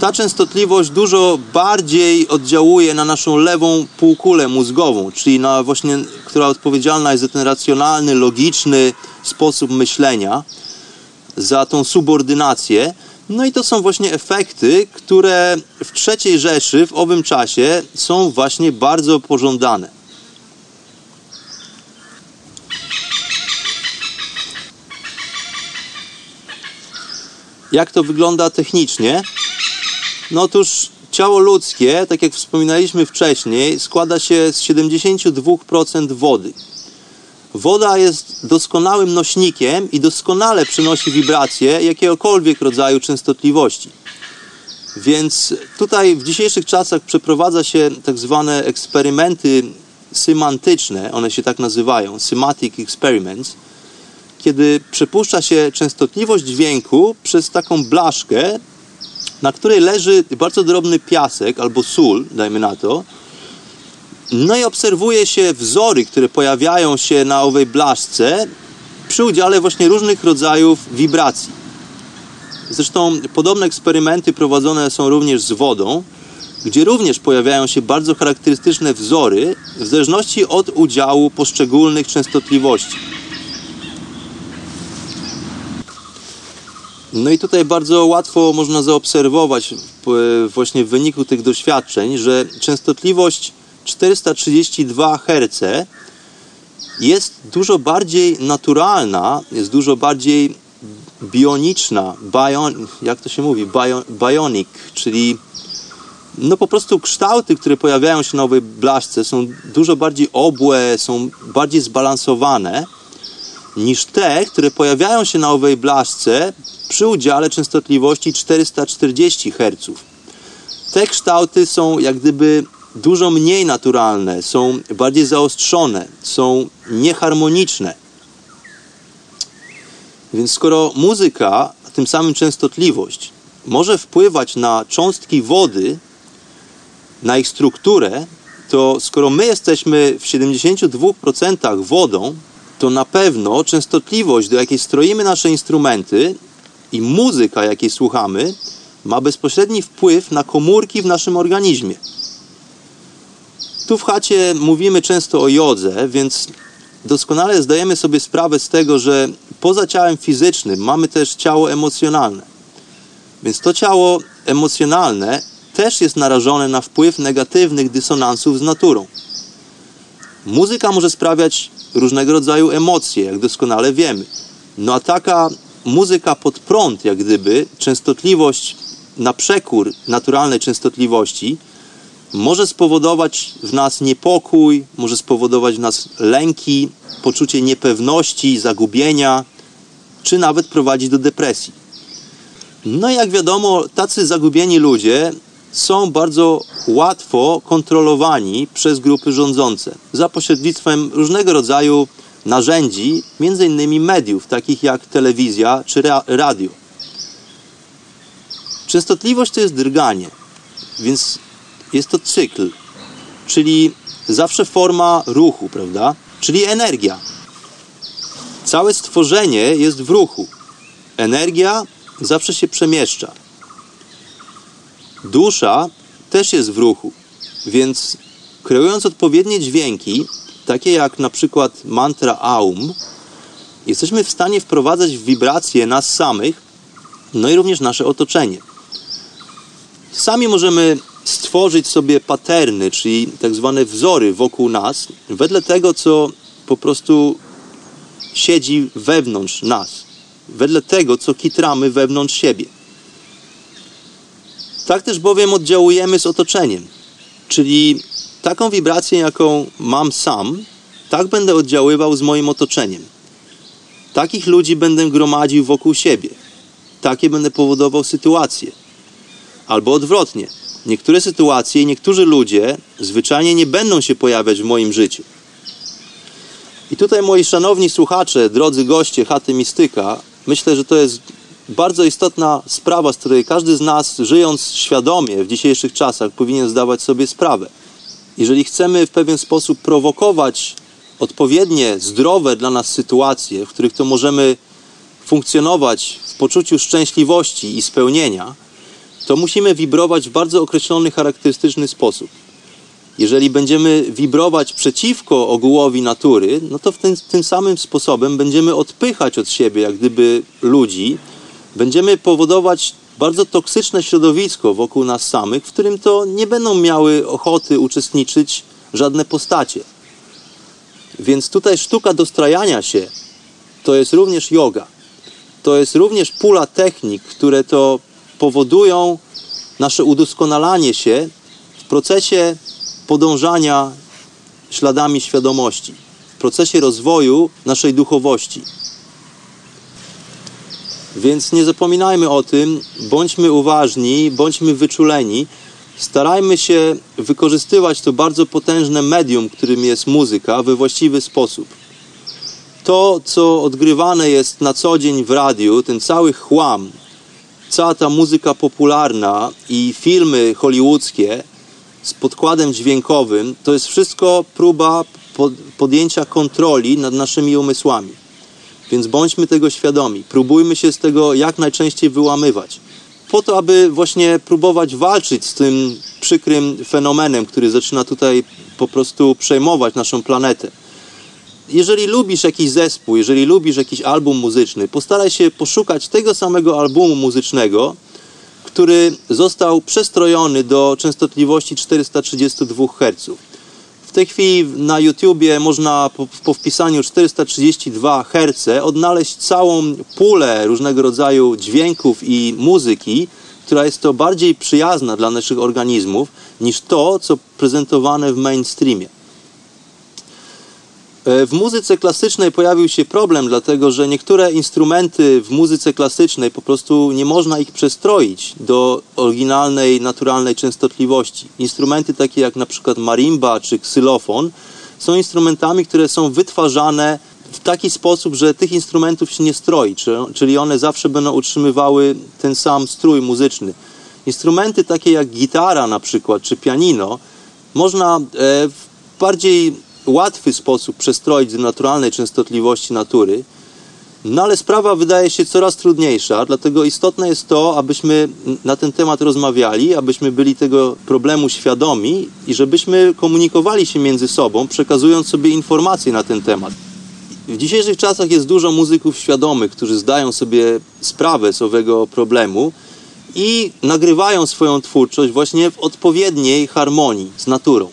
Ta częstotliwość dużo bardziej oddziałuje na naszą lewą półkulę mózgową, czyli na właśnie, która odpowiedzialna jest za ten racjonalny, logiczny sposób myślenia, za tą subordynację. No i to są właśnie efekty, które w trzeciej Rzeszy w owym czasie są właśnie bardzo pożądane. Jak to wygląda technicznie? No otóż ciało ludzkie, tak jak wspominaliśmy wcześniej, składa się z 72% wody. Woda jest doskonałym nośnikiem i doskonale przenosi wibracje jakiegokolwiek rodzaju częstotliwości. Więc tutaj w dzisiejszych czasach przeprowadza się tak zwane eksperymenty semantyczne, one się tak nazywają, semantic experiments, kiedy przepuszcza się częstotliwość dźwięku przez taką blaszkę, na której leży bardzo drobny piasek albo sól, dajmy na to. No i obserwuje się wzory, które pojawiają się na owej blaszce przy udziale właśnie różnych rodzajów wibracji. Zresztą podobne eksperymenty prowadzone są również z wodą, gdzie również pojawiają się bardzo charakterystyczne wzory w zależności od udziału poszczególnych częstotliwości. No i tutaj bardzo łatwo można zaobserwować właśnie w wyniku tych doświadczeń, że częstotliwość 432 Hz jest dużo bardziej naturalna, jest dużo bardziej bioniczna, bion, jak to się mówi, Bio, bionic, czyli no po prostu kształty, które pojawiają się na owej blaszce są dużo bardziej obłe, są bardziej zbalansowane niż te, które pojawiają się na owej blaszce przy udziale częstotliwości 440 Hz. Te kształty są jak gdyby dużo mniej naturalne, są bardziej zaostrzone, są nieharmoniczne. Więc skoro muzyka, a tym samym częstotliwość, może wpływać na cząstki wody, na ich strukturę, to skoro my jesteśmy w 72% wodą, to na pewno częstotliwość, do jakiej stroimy nasze instrumenty i muzyka, jakiej słuchamy, ma bezpośredni wpływ na komórki w naszym organizmie. Tu w chacie mówimy często o jodze, więc doskonale zdajemy sobie sprawę z tego, że poza ciałem fizycznym mamy też ciało emocjonalne. Więc to ciało emocjonalne też jest narażone na wpływ negatywnych dysonansów z naturą. Muzyka może sprawiać różnego rodzaju emocje, jak doskonale wiemy. No a taka muzyka pod prąd, jak gdyby, częstotliwość na przekór naturalnej częstotliwości, może spowodować w nas niepokój, może spowodować w nas lęki, poczucie niepewności, zagubienia, czy nawet prowadzić do depresji. No i jak wiadomo, tacy zagubieni ludzie są bardzo łatwo kontrolowani przez grupy rządzące za pośrednictwem różnego rodzaju narzędzi, innymi mediów, takich jak telewizja czy radio. Częstotliwość to jest drganie, więc jest to cykl, czyli zawsze forma ruchu, prawda? Czyli energia. Całe stworzenie jest w ruchu. Energia zawsze się przemieszcza. Dusza też jest w ruchu, więc kreując odpowiednie dźwięki, takie jak na przykład mantra Aum, jesteśmy w stanie wprowadzać w wibracje nas samych, no i również nasze otoczenie. Sami możemy stworzyć sobie paterny, czyli tak zwane wzory wokół nas, wedle tego, co po prostu siedzi wewnątrz nas, wedle tego, co kitramy wewnątrz siebie. Tak też bowiem oddziałujemy z otoczeniem, czyli taką wibrację, jaką mam sam, tak będę oddziaływał z moim otoczeniem. Takich ludzi będę gromadził wokół siebie. Takie będę powodował sytuacje. Albo odwrotnie. Niektóre sytuacje i niektórzy ludzie zwyczajnie nie będą się pojawiać w moim życiu. I tutaj moi szanowni słuchacze, drodzy goście chaty Mistyka, myślę, że to jest bardzo istotna sprawa, z której każdy z nas, żyjąc świadomie w dzisiejszych czasach, powinien zdawać sobie sprawę. Jeżeli chcemy w pewien sposób prowokować odpowiednie, zdrowe dla nas sytuacje, w których to możemy funkcjonować w poczuciu szczęśliwości i spełnienia, to musimy wibrować w bardzo określony, charakterystyczny sposób. Jeżeli będziemy wibrować przeciwko ogółowi natury, no to w ten, tym samym sposobem będziemy odpychać od siebie, jak gdyby ludzi, będziemy powodować bardzo toksyczne środowisko wokół nas samych, w którym to nie będą miały ochoty uczestniczyć żadne postacie. Więc tutaj sztuka dostrajania się to jest również yoga. To jest również pula technik, które to powodują nasze udoskonalanie się w procesie podążania śladami świadomości, w procesie rozwoju naszej duchowości. Więc nie zapominajmy o tym, bądźmy uważni, bądźmy wyczuleni, starajmy się wykorzystywać to bardzo potężne medium, którym jest muzyka, we właściwy sposób. To, co odgrywane jest na co dzień w radiu, ten cały chłam, cała ta muzyka popularna i filmy hollywoodzkie z podkładem dźwiękowym, to jest wszystko próba podjęcia kontroli nad naszymi umysłami. Więc bądźmy tego świadomi. Próbujmy się z tego jak najczęściej wyłamywać. Po to, aby właśnie próbować walczyć z tym przykrym fenomenem, który zaczyna tutaj po prostu przejmować naszą planetę. Jeżeli lubisz jakiś zespół, jeżeli lubisz jakiś album muzyczny, postaraj się poszukać tego samego albumu muzycznego, który został przestrojony do częstotliwości 432 Hz tej chwili na YouTubie można po, po wpisaniu 432 Hz odnaleźć całą pulę różnego rodzaju dźwięków i muzyki, która jest to bardziej przyjazna dla naszych organizmów niż to, co prezentowane w mainstreamie. E, w muzyce klasycznej pojawił się problem, dlatego że niektóre instrumenty w muzyce klasycznej po prostu nie można ich przestroić do oryginalnej, naturalnej częstotliwości. Instrumenty takie jak na przykład marimba czy ksylofon są instrumentami, które są wytwarzane w taki sposób, że tych instrumentów się nie stroi, czyli one zawsze będą utrzymywały ten sam strój muzyczny. Instrumenty takie jak gitara na przykład, czy pianino, można e, w bardziej łatwy sposób przestroić do naturalnej częstotliwości natury, no ale sprawa wydaje się coraz trudniejsza, dlatego istotne jest to, abyśmy na ten temat rozmawiali, abyśmy byli tego problemu świadomi i żebyśmy komunikowali się między sobą, przekazując sobie informacje na ten temat. W dzisiejszych czasach jest dużo muzyków świadomych, którzy zdają sobie sprawę z owego problemu i nagrywają swoją twórczość właśnie w odpowiedniej harmonii z naturą.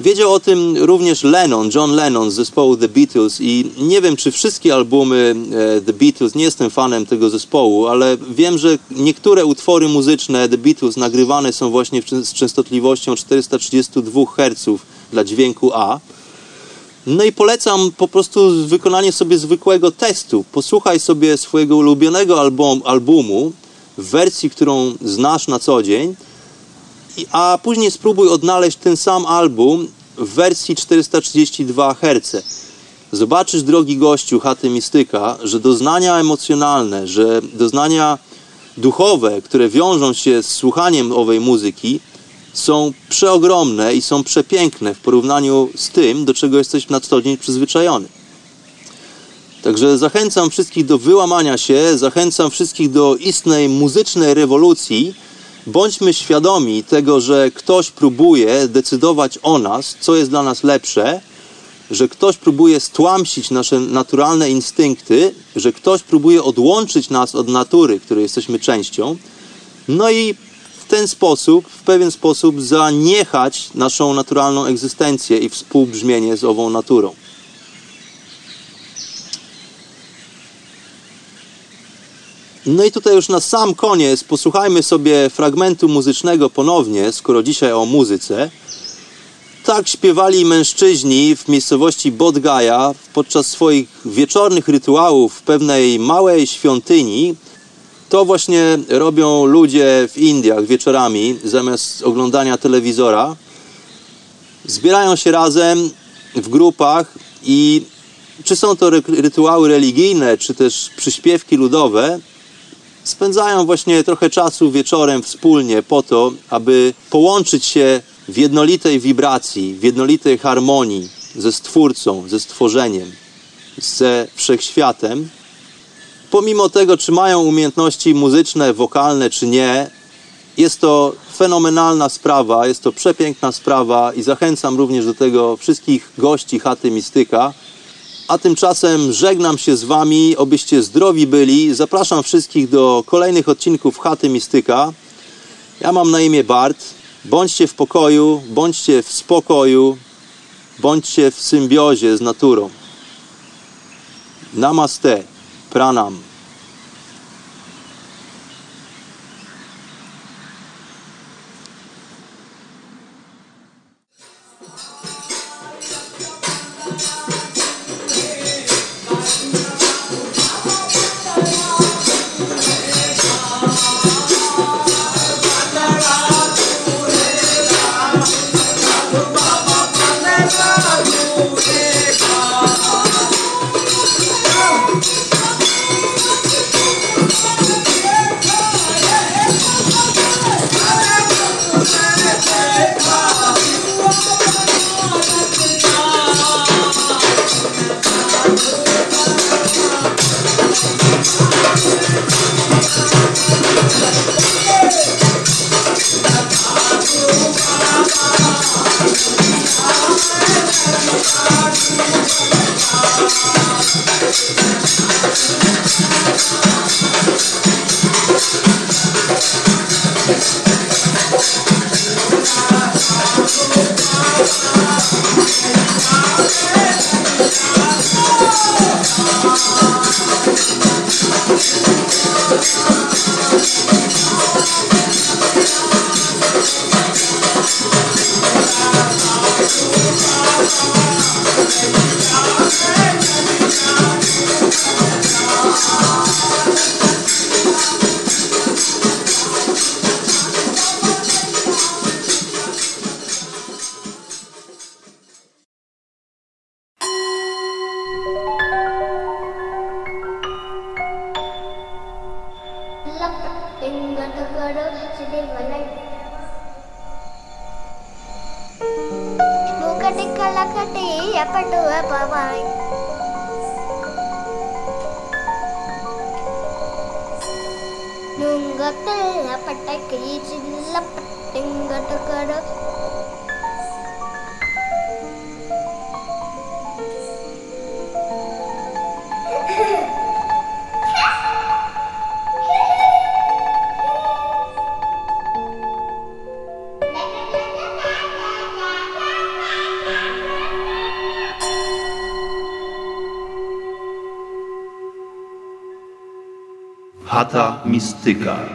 Wiedział o tym również Lennon, John Lennon z zespołu The Beatles i nie wiem, czy wszystkie albumy e, The Beatles, nie jestem fanem tego zespołu, ale wiem, że niektóre utwory muzyczne The Beatles nagrywane są właśnie z częstotliwością 432 Hz dla dźwięku A. No i polecam po prostu wykonanie sobie zwykłego testu. Posłuchaj sobie swojego ulubionego album, albumu w wersji, którą znasz na co dzień a później spróbuj odnaleźć ten sam album w wersji 432 Hz. Zobaczysz, drogi gościu chaty mistyka, że doznania emocjonalne, że doznania duchowe, które wiążą się z słuchaniem owej muzyki, są przeogromne i są przepiękne w porównaniu z tym, do czego jesteś na co dzień przyzwyczajony. Także zachęcam wszystkich do wyłamania się, zachęcam wszystkich do istnej muzycznej rewolucji, bądźmy świadomi tego, że ktoś próbuje decydować o nas, co jest dla nas lepsze, że ktoś próbuje stłamsić nasze naturalne instynkty, że ktoś próbuje odłączyć nas od natury, której jesteśmy częścią, no i w ten sposób, w pewien sposób zaniechać naszą naturalną egzystencję i współbrzmienie z ową naturą. No i tutaj już na sam koniec posłuchajmy sobie fragmentu muzycznego ponownie, skoro dzisiaj o muzyce. Tak śpiewali mężczyźni w miejscowości Bodgaja podczas swoich wieczornych rytuałów w pewnej małej świątyni, To właśnie robią ludzie w Indiach wieczorami, zamiast oglądania telewizora. Zbierają się razem w grupach i czy są to ry- rytuały religijne, czy też przyśpiewki ludowe, spędzają właśnie trochę czasu wieczorem wspólnie po to, aby połączyć się w jednolitej wibracji, w jednolitej harmonii ze Stwórcą, ze stworzeniem, ze wszechświatem. Pomimo tego, czy mają umiejętności muzyczne, wokalne, czy nie, jest to fenomenalna sprawa, jest to przepiękna sprawa i zachęcam również do tego wszystkich gości chaty Mistyka. A tymczasem żegnam się z Wami, obyście zdrowi byli. Zapraszam wszystkich do kolejnych odcinków Chaty Mistyka. Ja mam na imię Bart. Bądźcie w pokoju, bądźcie w spokoju, bądźcie w symbiozie z naturą. Namaste, pranam. Chata Mistyka.